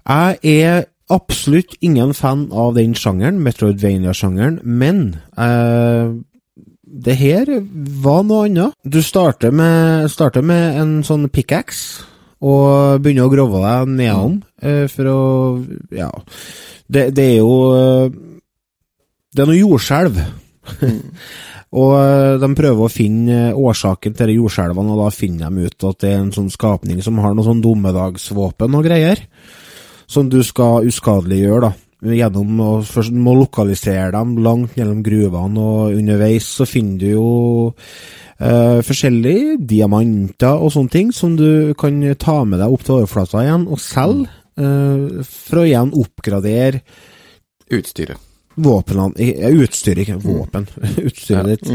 Jeg er absolutt ingen fan av den sjangeren, Metroidvania-sjangeren, men eh, det her var noe annet. Du starter med, starter med en sånn pickaxe, og begynner å grove deg nedom eh, for å Ja. Det, det er jo eh, Det er noe jordskjelv. og eh, de prøver å finne årsaken til jordskjelvene, og da finner de ut at det er en sånn skapning som har noe sånn dommedagsvåpen og greier. Som du skal uskadeliggjøre, da. Gjennom å først må lokalisere dem langt gjennom gruvene, og underveis så finner du jo eh, forskjellige diamanter og sånne ting som du kan ta med deg opp til overflata igjen og selge, eh, for å igjen oppgradere Utstyret. Våpenene ja, Utstyret, ikke våpen. Utstyret ditt.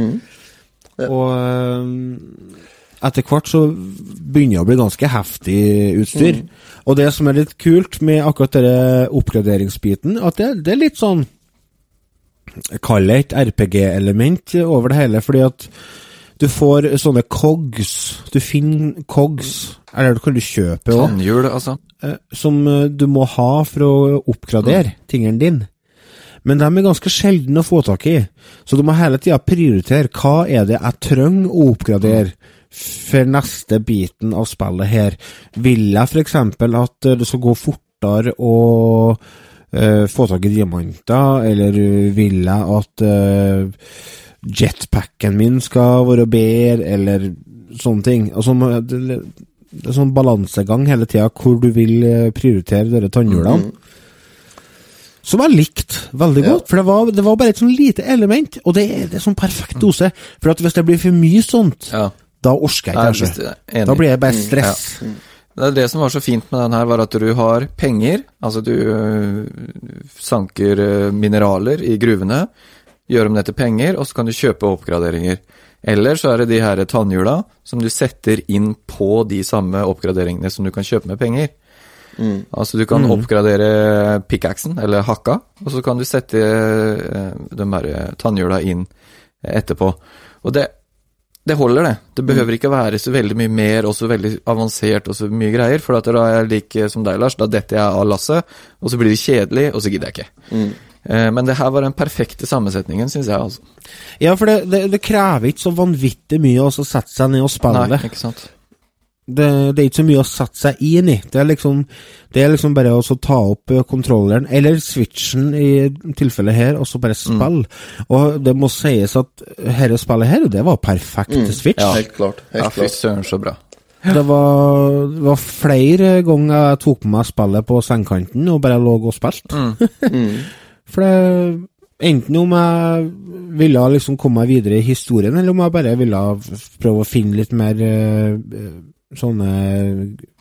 Og eh, etter hvert så begynner det å bli ganske heftig utstyr. Og det som er litt kult med akkurat denne oppgraderingsbiten, at det, det er litt sånn Kall det et RPG-element over det hele, fordi at du får sånne cogs. Du finner cogs, eller du kan du kjøpe òg Tannhjul, altså. eh, som eh, du må ha for å oppgradere tingen din. Men de er ganske sjeldne å få tak i, så du må hele tida prioritere hva er det jeg trenger å oppgradere for neste biten av spillet her. Vil jeg f.eks. at eh, det skal gå fortere å uh, få tak i diamanter, eller vil jeg at uh, jetpacken min skal være bedre, eller sånne ting. Altså, det, det er sånn balansegang hele tida hvor du vil eh, prioritere disse tannhjulene. Som jeg likte veldig godt, for det var, det var bare et sånn lite element, og det er, det er sånn perfekt dose. For hvis det blir for mye sånt, Ja. Da orker jeg ikke, kanskje. er enig. Da blir jeg bare Mm, stress. Det er det som var så fint med den her, var at du har penger. Altså du øh, sanker øh, mineraler i gruvene, gjør om det til penger, og så kan du kjøpe oppgraderinger. Eller så er det de her tannhjula som du setter inn på de samme oppgraderingene som du kan kjøpe med penger. Altså du kan oppgradere pickaxen, eller hakka, og så kan du sette de her tannhjula inn etterpå. Og det, det holder, det. Det behøver ikke være så veldig mye mer og så veldig avansert og så mye greier. For da er jeg lik som deg, Lars. Da detter jeg av lasset, og så blir det kjedelig, og så gidder jeg ikke. Mm. Men det her var den perfekte sammensetningen, syns jeg. altså. Ja, for det, det, det krever ikke så vanvittig mye å sette seg ned og spille. Nei, ikke sant. Det, det er ikke så mye å sette seg inn i. Det er liksom, det er liksom bare å ta opp eh, kontrolleren, eller switchen i tilfellet her, og så bare spille. Og det må sies at dette spillet her, det var perfekt mm. Switch. Helt klart. Helt Ja, fy klart. søren, så bra. Det, var, det var flere ganger jeg tok på meg spillet på sengekanten og bare lå og spilte. For det Enten om jeg ville liksom komme meg videre i historien, eller om jeg bare ville prøve å finne litt mer eh, sånne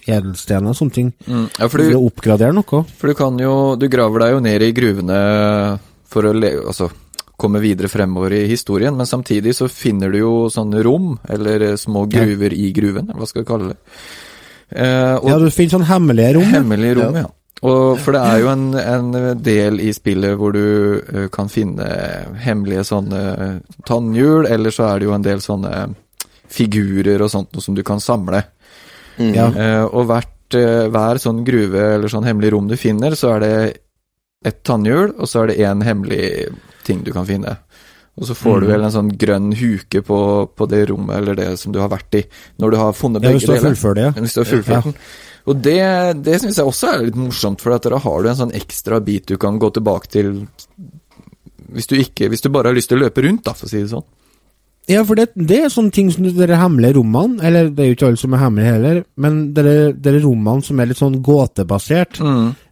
edelstener og sånne ting. Mm. Ja, for For å oppgradere noe. for du kan jo Du graver deg jo ned i gruvene for å le, altså, komme videre fremover i historien, men samtidig så finner du jo sånne rom, eller eh, små gruver i gruven, hva skal vi kalle det. Eh, og Ja, du finner sånne hemmelige rom. Hemmelige rom, ja. Og for det er jo en, en del i spillet hvor du uh, kan finne hemmelige sånne tannhjul, eller så er det jo en del sånne figurer og sånt noe som du kan samle. Ja. Uh, og hvert, uh, hver sånn gruve eller sånn hemmelig rom du finner, så er det et tannhjul, og så er det en hemmelig ting du kan finne. Og så får du vel en sånn grønn huke på, på det rommet eller det som du har vært i, når du har funnet Ja, begge hvis du har deler. fullført det, ja. Hvis du har fullført Ja. den. Og det, det syns jeg også er litt morsomt, for at da har du en sånn ekstra bit du kan gå tilbake til hvis du, ikke, hvis du bare har lyst til å løpe rundt, da, for å si det sånn. Ja, for det, det er sånne ting som de hemmelige rommene, eller det er jo ikke alle som er hemmelige heller, men de rommene som er litt sånn gåtebasert,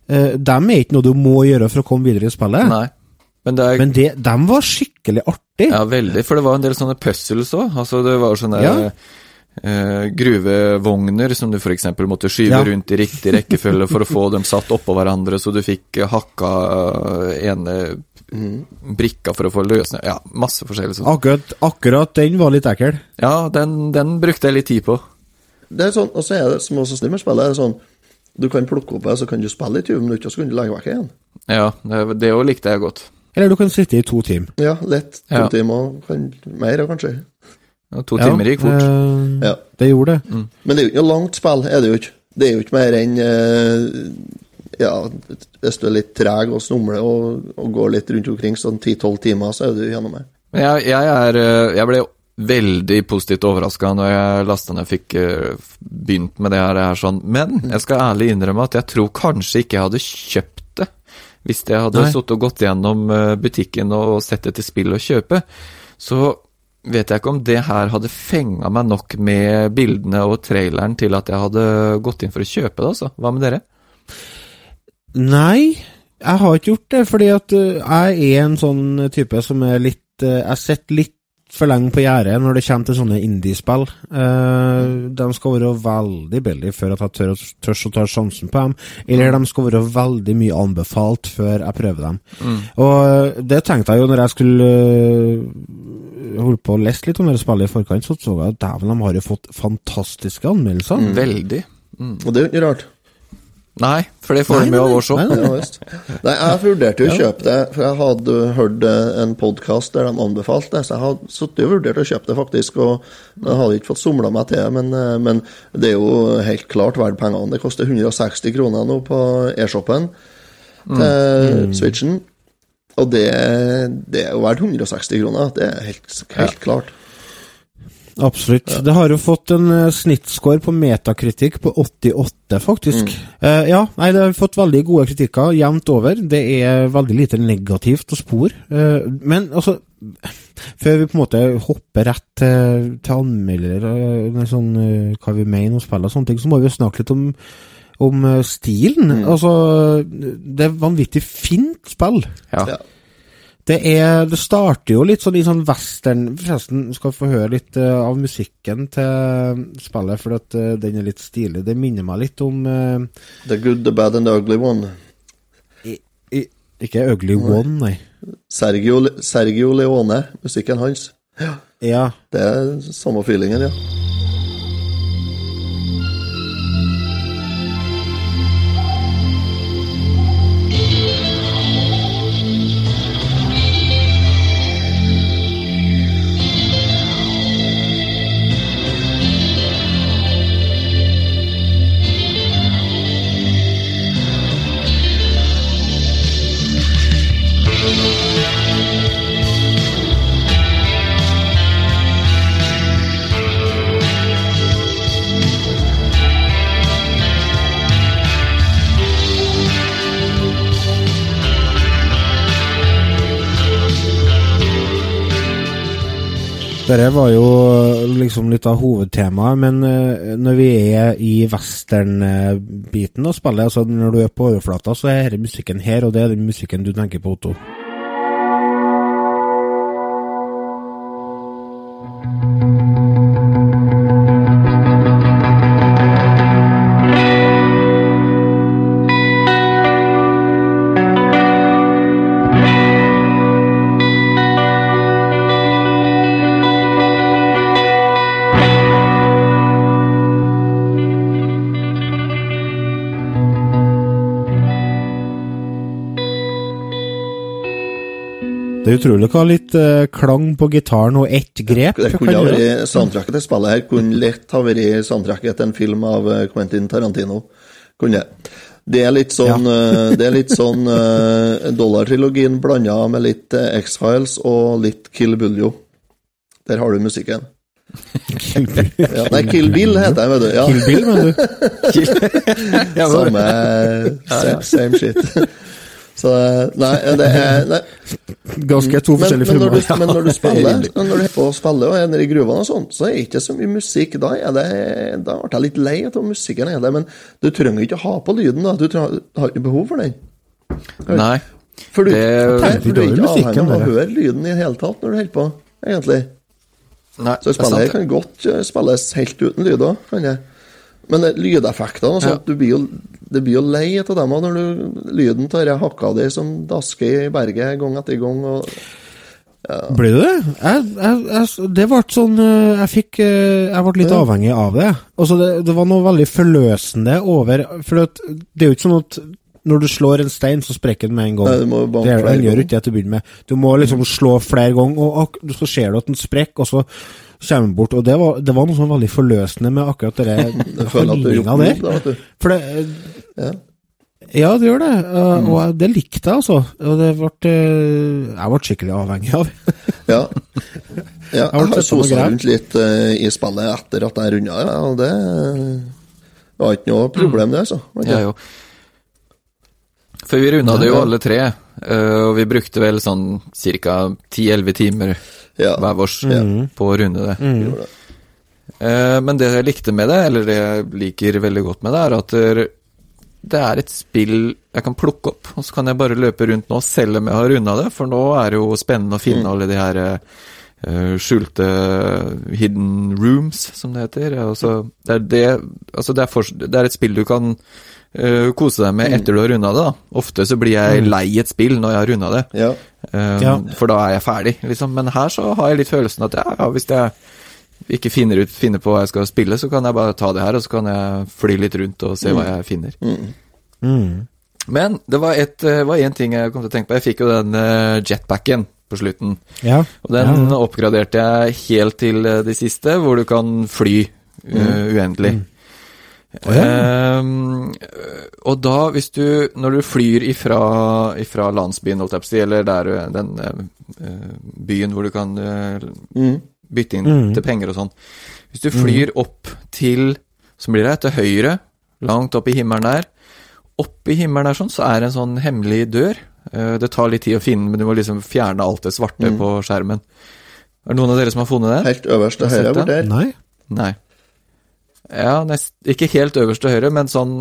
eh, dem er ikke noe du må gjøre for å komme videre i spillet. Nei. Men det er Men det, dem var skikkelig artig. Ja, veldig, for det var en del sånne puzzles òg. Altså, det var sånne Ja. Eh, gruvevogner som du f.eks. måtte skyve Ja. rundt i riktig rekkefølge for å få dem satt oppå hverandre, så du fikk eh, hakka eh, ene brikka for å få løsne Ja, masse forskjellig sånn. Akkurat, akkurat den var litt ekkel. Ja, den, den brukte jeg litt tid på. Det er sånn, og så er det som også snill med spillet, er det sånn Du kan plukke opp det, så kan du spille i 20 minutter, og så kan du legge vekk igjen. Ja, det òg likte jeg godt. Eller du kan sitte i to timer. Ja, lett. To Ja. timer, kan, mer kanskje. Ja, to timer gikk fort. Mm. eh, Ja. Det gjorde det. Men det er jo ikke noe langt spill, er det jo ikke. Det er jo ikke mer enn eh, Ja, hvis du er litt treg og snumler og, og går litt rundt omkring sånn 10-12 timer, så er du gjennom det. Men jeg, jeg, er, eh, jeg ble veldig positivt overraska når jeg lasta ned og fikk eh, begynt med det her. her sånn. Men jeg skal ærlig innrømme at jeg tror kanskje ikke jeg hadde kjøpt det hvis jeg hadde sittet og gått gjennom butikken og sett etter spill å kjøpe. Så vet jeg ikke om det her hadde fenga meg nok med bildene og traileren til at jeg hadde gått inn for å kjøpe det, altså. Hva med dere? Nei, jeg har ikke gjort det, fordi at uh, jeg er en sånn type som er litt uh, Jeg sitter litt for lenge på gjerdet når det kommer til sånne indiespill. Uh, de skal være veldig billige før at jeg tør, tør å ta sjansen på dem, eller de skal være veldig mye anbefalt før jeg prøver dem. Og uh, det tenkte jeg jo når jeg skulle holde på å lese litt om det spillet i forkant, så så jeg at dæven, de har jo fått fantastiske anmeldelser. Veldig. Og det er jo ikke rart. Nei, for det får de jo av oss òg. nei, jeg vurderte jo å kjøpe det, for jeg hadde hørt eh, en podkast der de anbefalte det, så jeg hadde sittet og vurdert å kjøpe det, faktisk. Og jeg hadde ikke fått somla meg til det, men, eh, men det er jo helt klart verdt pengene. Det koster 160 kroner nå på e-shoppen til Switchen. Og det, det er jo verdt 160 kroner. Det er helt, helt klart. Absolutt. Det har jo fått en uh, snittscore på metakritikk på 88, faktisk. Eh, ja, nei, det har fått veldig gode kritikker jevnt over. Det er veldig lite negativt å spore. Uh, men altså Før vi på en måte hopper rett til, til anmeldere, eh, sånn, eh, hva vi mener om spillet og sånne ting, så må vi snakke litt om om stilen. stilen. Altså, det er vanvittig fint spill. Ja. Ja. Det, er, det starter jo litt sånn i sånn western Forresten, skal få høre litt uh, av musikken til spillet, for at uh, den er litt stilig. Det minner meg litt om uh, The good, the bad and the ugly one. i, i, Ikke Ugly One, nei. Sergio, Sergio Leone, musikken hans. Ja. Det er samme feelingen, ja. Dette var jo liksom litt av hovedtemaet, men eh, når vi er i western-biten spiller, spillet, altså når du er på overflata, så er denne musikken her, og det er den musikken du tenker på, Otto. Det er utrolig å ha litt uh, klang på gitaren og ett grep. Det kunne kan ha gjøre? vært Soundtracket til spillet her kunne lett ha vært soundtracket til en film av eh, Quentin Tarantino. Kunne det. Det er litt sånn, ja. det er litt sånn uh, Dollar-trilogien blanda med litt eh, X-Files og litt Kill Buljo. Der har du musikken. Kill Bill. Ja, nei, Kill Bill heter jeg, vet du. Ja. Kill Bill, mener du? Samme same, same shit. Så nei, det er nei. Ganske to men, forskjellige men, når du, filmer. men når du spiller når du er på å spille og er nede i gruvene og sånn, så er det ikke så mye musikk. Da er det, da ble jeg litt lei av musikken, er det, men du trenger ikke å ha på lyden. da, Du trenger, har ikke behov for den. Nei. For du, Det- for du er ikke avhengig av å høre lyden i det hele tatt når du holder på, egentlig. Nei, Så det spillet her kan godt eh, spilles helt uten lyd òg, kan det. Men lydeffektene og sånt, du blir jo, det blir jo lei av dem når du, lyden tar jeg hakka di som dasker i berget gang etter gang. Og, Ble du det? Jeg, jeg, jeg, det ble sånn eh, Jeg fikk eh, Jeg ble litt Ja. avhengig av det. Altså det, det var noe veldig forløsende over For det er jo ikke sånn at når du slår en stein, så sprekker den med en gang. Nei, du må jo banke det er, flere den gjør ikke det til å begynne med. Du må liksom slå flere ganger, og, og så ser du at den sprekker, og så kommer den bort. Og det var, det var noe sånn veldig forløsende med akkurat det handlinga der. vet. For det, Ja. Ja, det gjør det. Uh, Mm. Og det likte jeg, altså. Og det ble, uh, jeg ble skikkelig avhengig av. Ja. ja har jeg har sosa rundt litt eh, i spillet etter at jeg runda ja, og det var ikke noe problem, det, altså. Okay. Ja, jo. For vi runda det jo alle tre, eh, og vi brukte vel sånn ca. 10-11 timer Ja. hver vårs ja. på å runde det. Mm. Eh, Men det jeg likte med det, eller det jeg liker veldig godt med det, er at det- er et spill jeg kan plukke opp, og så kan jeg bare løpe rundt nå selv om jeg har runda det, for nå er det jo spennende å finne alle de her eh, skjulte hidden rooms, som det heter. Altså, det, er det, altså det, er for, det er et spill du kan eh, kose deg med etter du har runda det. da. Ofte så blir jeg lei et spill når jeg har runda det, Ja. Um, Ja. for da er jeg ferdig, liksom. Men her så har jeg litt følelsen at ja, ja, hvis jeg ikke finner ut finner på hva jeg skal spille, så kan jeg bare ta det her, og så kan jeg fly litt rundt og se hva jeg finner. Mm. Men det var et, eh, var én ting jeg kom til å tenke på. Jeg fikk jo den jetpacken på slutten. Ja. Og den ja. oppgraderte jeg helt til det siste, hvor du kan fly uh, uendelig. Ehm, og da, hvis du Når du flyr ifra, ifra landsbyen, eller der den eh, eh, byen hvor du kan eh, Mm. bytte inn Mm. til penger og sånn Hvis du flyr opp til Så blir det til høyre, langt opp i himmelen der. Opp i himmelen der sånn, så er det en sånn hemmelig dør. Eh, Det tar litt tid å finne, men du må liksom fjerne alt det svarte Mm. på skjermen. Er det noen av dere som har funnet det? Helt øverst til høyre. Nei. Nei. Ja, nest, ikke helt øverst til høyre, men sånn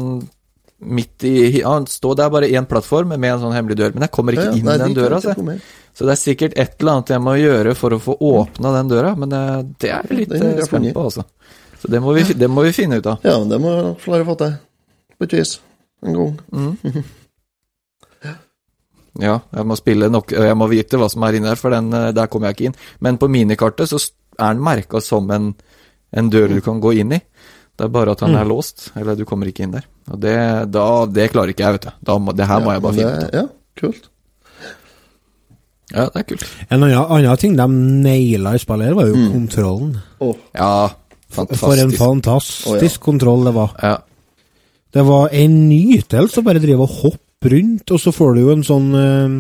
midt i ja, står der bare én plattform med en sånn hemmelig dør, men jeg kommer ikke Ja, inn Nei, den døra. kommet. Så det er sikkert et eller annet jeg må gjøre for å få åpna den døra, men eh, det er jeg litt jeg eh, spent på, altså. Så det må, vi, det må vi finne ut av. Ja, men det må vi klare å få til. På et vis. En gang. Ja, jeg må spille nok Jeg må vite hva som er inni der, for den, eh, der kommer jeg ikke inn. Men på minikartet så er den merka som en, en dør du kan gå inn i. Det er bare at han er låst, eller du kommer ikke inn der. Og det, da, det klarer ikke jeg, vet du. Da det her må jeg bare finne ut av. Ja, kult. Ja, det er kult. En annen, annen ting de naila i spillet, her var jo kontrollen. Åh, Ja, fantastisk. For en fantastisk. oh, ja. kontroll det var. Ja. Det var en nytelse å bare drive og hoppe rundt, og så får du jo en sånn uh,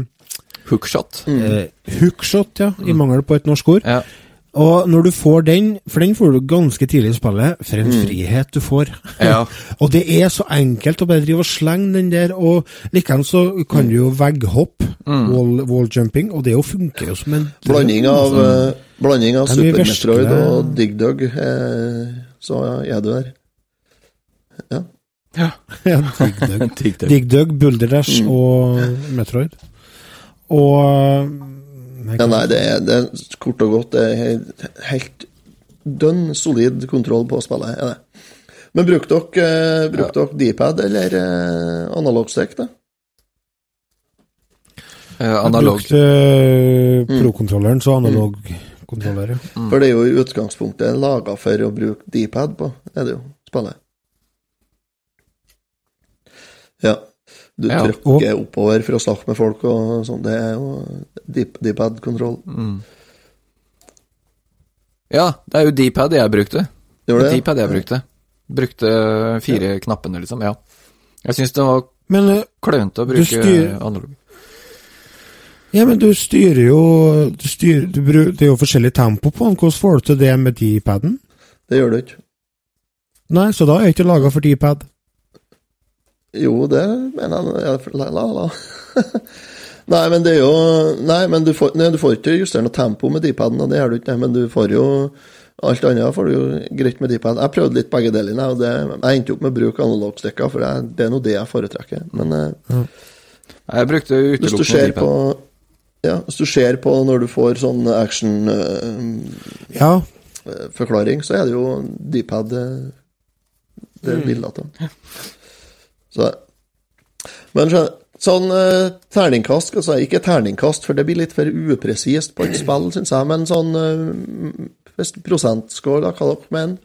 Hookshot. eh, hookshot, ja, i mangel på et norsk ord. Ja. Og når du får den, for den får du ganske tidlig i spillet, for en frihet du får. Ja. og det er så enkelt å bare drive og slenge den der, og likevel så kan du jo vegghopp, wall, walljumping, og det jo funker jo som en Blanding av, eh, blanding av er Super Metroid og Dig Dug, eh, så er du der. Ja. ja. Dig Dug. Dig Dug, Boulder Dash og Metroid. Og ja, nei, det er, det er kort og godt det er helt, helt dønn solid kontroll på spillet. er det. Men brukte dere, bruk ja. dere D-pad eller analog analogstick, da? Eh, Jeg brukte uh, pro-kontrolleren, så analog kontroller, ja. For det er jo i utgangspunktet laga for å bruke D-pad på, er det jo, spillet. Ja. Du Ja. trykker oppover for å snakke med folk og sånn. Det er jo D- D-pad-kontroll. Ja, det er jo D-pad jeg brukte. Gjør det? D-pad jeg brukte. Brukte fire knappene, liksom. Ja. Jeg syns det var Men, eh, klønete å bruke styr- analog. ja, men du styrer jo du styrer, du bruk, Det er jo forskjellig tempo på den. Hvordan får du til det med D-paden? Det gjør du ikke. Nei, så da er jeg ikke laga for D-pad. Jo, det mener jeg La, la, la. Nei, men det er jo Nei, men du får, nei, du får ikke justere noe tempo med D-paden, og det gjør du ikke, nei, men du får jo Alt annet får du jo greit med D-pad. Jeg prøvde litt begge delene, og det, jeg endte opp med å bruke analogstikker, for det, det er nå det jeg foretrekker. Men eh, Jeg brukte utelukkende D-pad. på ja, Hvis du ser på når du får sånn action-forklaring, så er det jo D-pad eh, det er bilder av. Så Men så, sånn eh, terningkast altså, Ikke terningkast, for det blir litt for upresist på et spill, syns jeg, men sånn eh, prosentscore, da, hva dere mener?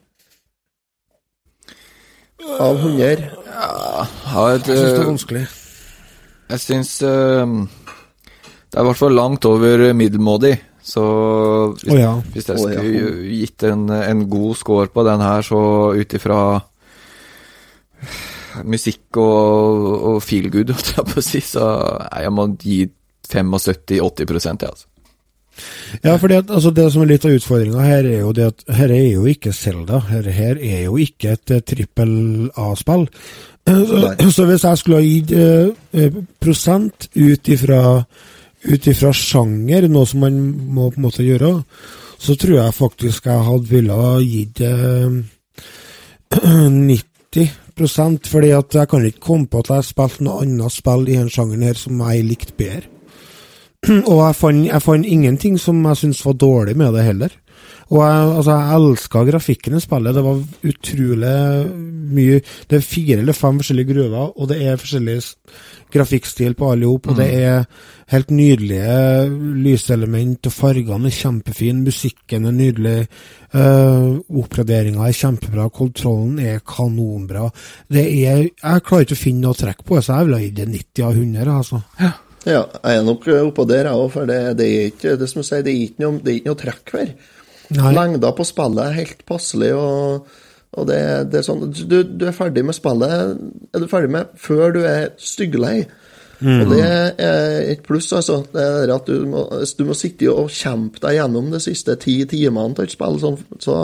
Av 100? Har et, jeg syns det er eh, vanskelig. Jeg syns uh, det er i hvert fall langt over middelmådig. Så hvis, oh ja. hvis jeg Å ja. skulle gitt en, en god score på den her, så ut ifra musikk og, og feel good, holdt jeg på å si, så jeg må gi 75-80% jeg, altså. Ja, for det, altså, det som er litt av utfordringa her, er jo det at her er jo ikke Zelda. Her, her er jo ikke et eh, trippel A-spill. Så, så hvis jeg skulle ha gitt eh, eh, prosent ut ifra sjanger, noe som man må på en måte gjøre, så tror jeg faktisk jeg hadde ville ha gitt eh, 90 fordi at jeg kan ikke komme på at jeg har spilt noe annet spill i denne sjangeren her som jeg likte bedre. Og jeg fant, jeg fant ingenting som jeg syntes var dårlig med det heller. Og jeg, altså, jeg elska grafikken i spillet. Det var utrolig mye Det er fire eller fem forskjellige gruver, og det er forskjellig grafikkstil på alle sammen, og det er helt nydelige lyselement, og fargene er kjempefine, musikken er nydelig, uh, oppgraderinga er kjempebra, kontrollen er kanonbra. Det er Jeg klarer ikke å finne noe trekk på det, så jeg vil ha gitt det 90 av 100, altså. Ja, jeg er nok oppå der, jeg òg, for det, det er ikke det som jeg sier, det er ikke noe, det er ikke noe trekk her. Nei. Lengda på spillet er helt passelig, og, og det, det er sånn du, du er ferdig med spillet er du ferdig med før du er styggelei. Mm. Og det er et pluss, altså. Det er at du må, du må sitte og kjempe deg gjennom de siste ti timene til et spill, sånn, så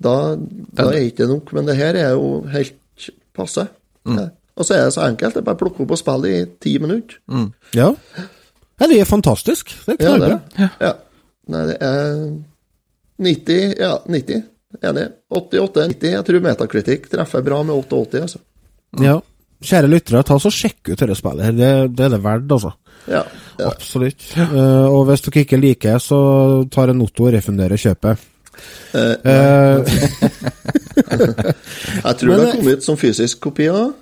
da, da er ikke det nok. Men det her er jo helt passe. Mm. Og så er det så enkelt. Det er bare å plukke opp og spille i ti minutter. Ja. ja, det er fantastisk. Det er Ja, det. knallbra. Ja. Nei, det er 90 Ja, 90. Enig. 88, 90. Jeg tror Metacritic treffer bra med 88, altså. Ja. Kjære lyttere, ta så sjekk ut dette spillet. her. Det, det er det verdt, altså. Ja. ja. Absolutt. Uh, og hvis dere ikke liker, så tar en Otto og refunderer kjøpet. Uh, uh, jeg tror Men det har kommet som fysisk kopi òg.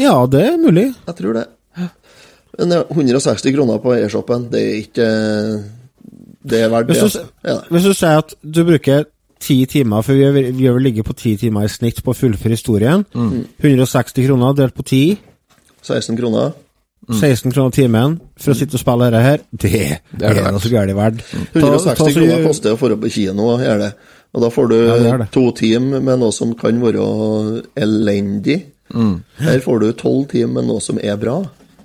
ja, det er mulig. Jeg tror det. Men det er 160 kroner på e-shoppen, det er ikke Det er verdt det. Altså. Ja. hvis du sier at du bruker ti timer, for vi gjør vel- vi vel på ti timer i snitt på å fullføre historien. 160 kroner delt på ti. 16 kroner. 16 kroner timen for å sitte og spille dette her, det, det er, det noe så gærent verdt. Ta- 160 ta så- kroner koster å dra på kino, gjør det. Og da får du Ja, to timer med noe som kan være elendig. Her får du tolv timer med noe som er bra.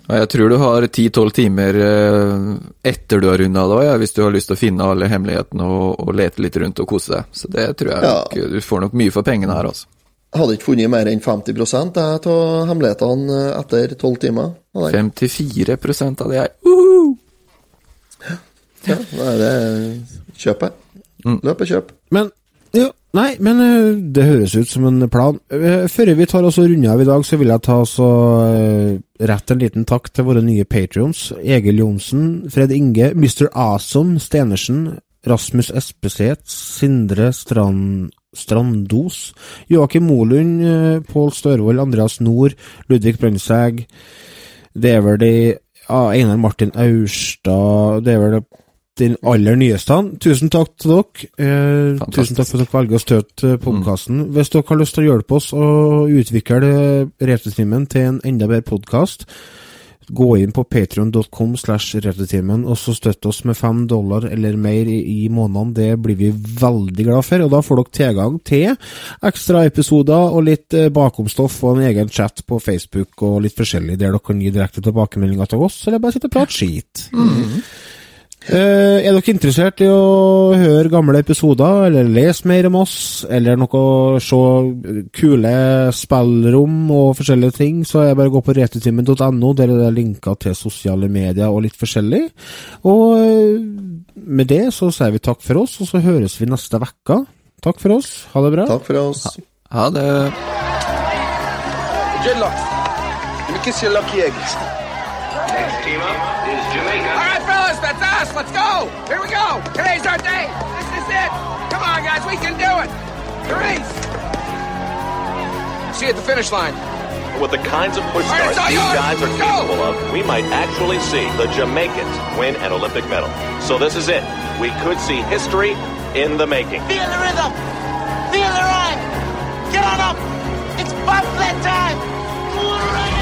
Jeg tror du har 10-12 timer eh, etter du har runda det ja, hvis du har lyst til å finne alle hemmelighetene og, og lete litt rundt og kose deg. Så det tror jeg Ja. nok, du får nok mye for pengene her, altså. Jeg hadde ikke funnet mer enn 50 jeg, av hemmelighetene etter tolv timer. Hadde jeg. 54 av det er uhu! Ja, er det kjøpet. jeg. Løp og kjøp. Men ja, Nei, men eh, det høres ut som en plan. Eh, Før vi tar oss og runder av i dag, så vil jeg ta oss og eh, rette en liten takk til våre nye patrions. Egil Johnsen, Fred Inge, Mr. Awesome Stenersen, Rasmus Espeseth, Sindre Strand, Strandos, Joakim Molund, Pål Størvold, Andreas Nord, Ludvig Brøndsæg. Det er vel de Einar Martin Aurstad Det er vel den aller nyeste. Tusen takk til dere. Eh, tusen takk for at dere velger å støtte podkasten. Hvis dere har lyst til å hjelpe oss å utvikle Retrotimen til en enda bedre podkast, gå inn på patreon.com slash retrotimen og så støtte oss med fem dollar eller mer i, i måneden. Det blir vi veldig glad for. Og da får dere tilgang til ekstra episoder og litt eh, bakomstoff og en egen chat på Facebook og litt forskjellig, der dere kan gi direkte tilbakemeldinger til oss, eller bare sitte og prate skit. Eh, er dere interessert i å høre gamle episoder, eller lese mer om oss, eller noe se kule spillrom og forskjellige ting, så er det bare å gå på retutimen.no. der er det linker til sosiale medier og litt forskjellig. Og eh, med det så sier vi takk for oss, og så høres vi neste uke. Takk for oss. Ha det bra. Takk for oss. Ha det. Good luck. Let me kiss your lucky eggs. Next team up is Jamaica. That's us. Let's go. Here we go. Today's our day. This is it. Come on, guys. We can do it. The race. See you at the finish line. With the kinds of push starts these guys are capable of, we might actually see the Jamaicans win an Olympic medal. So this is it. We could see history in the making. Feel the rhythm. Feel the ride. Get on up. It's bobsled time. Right.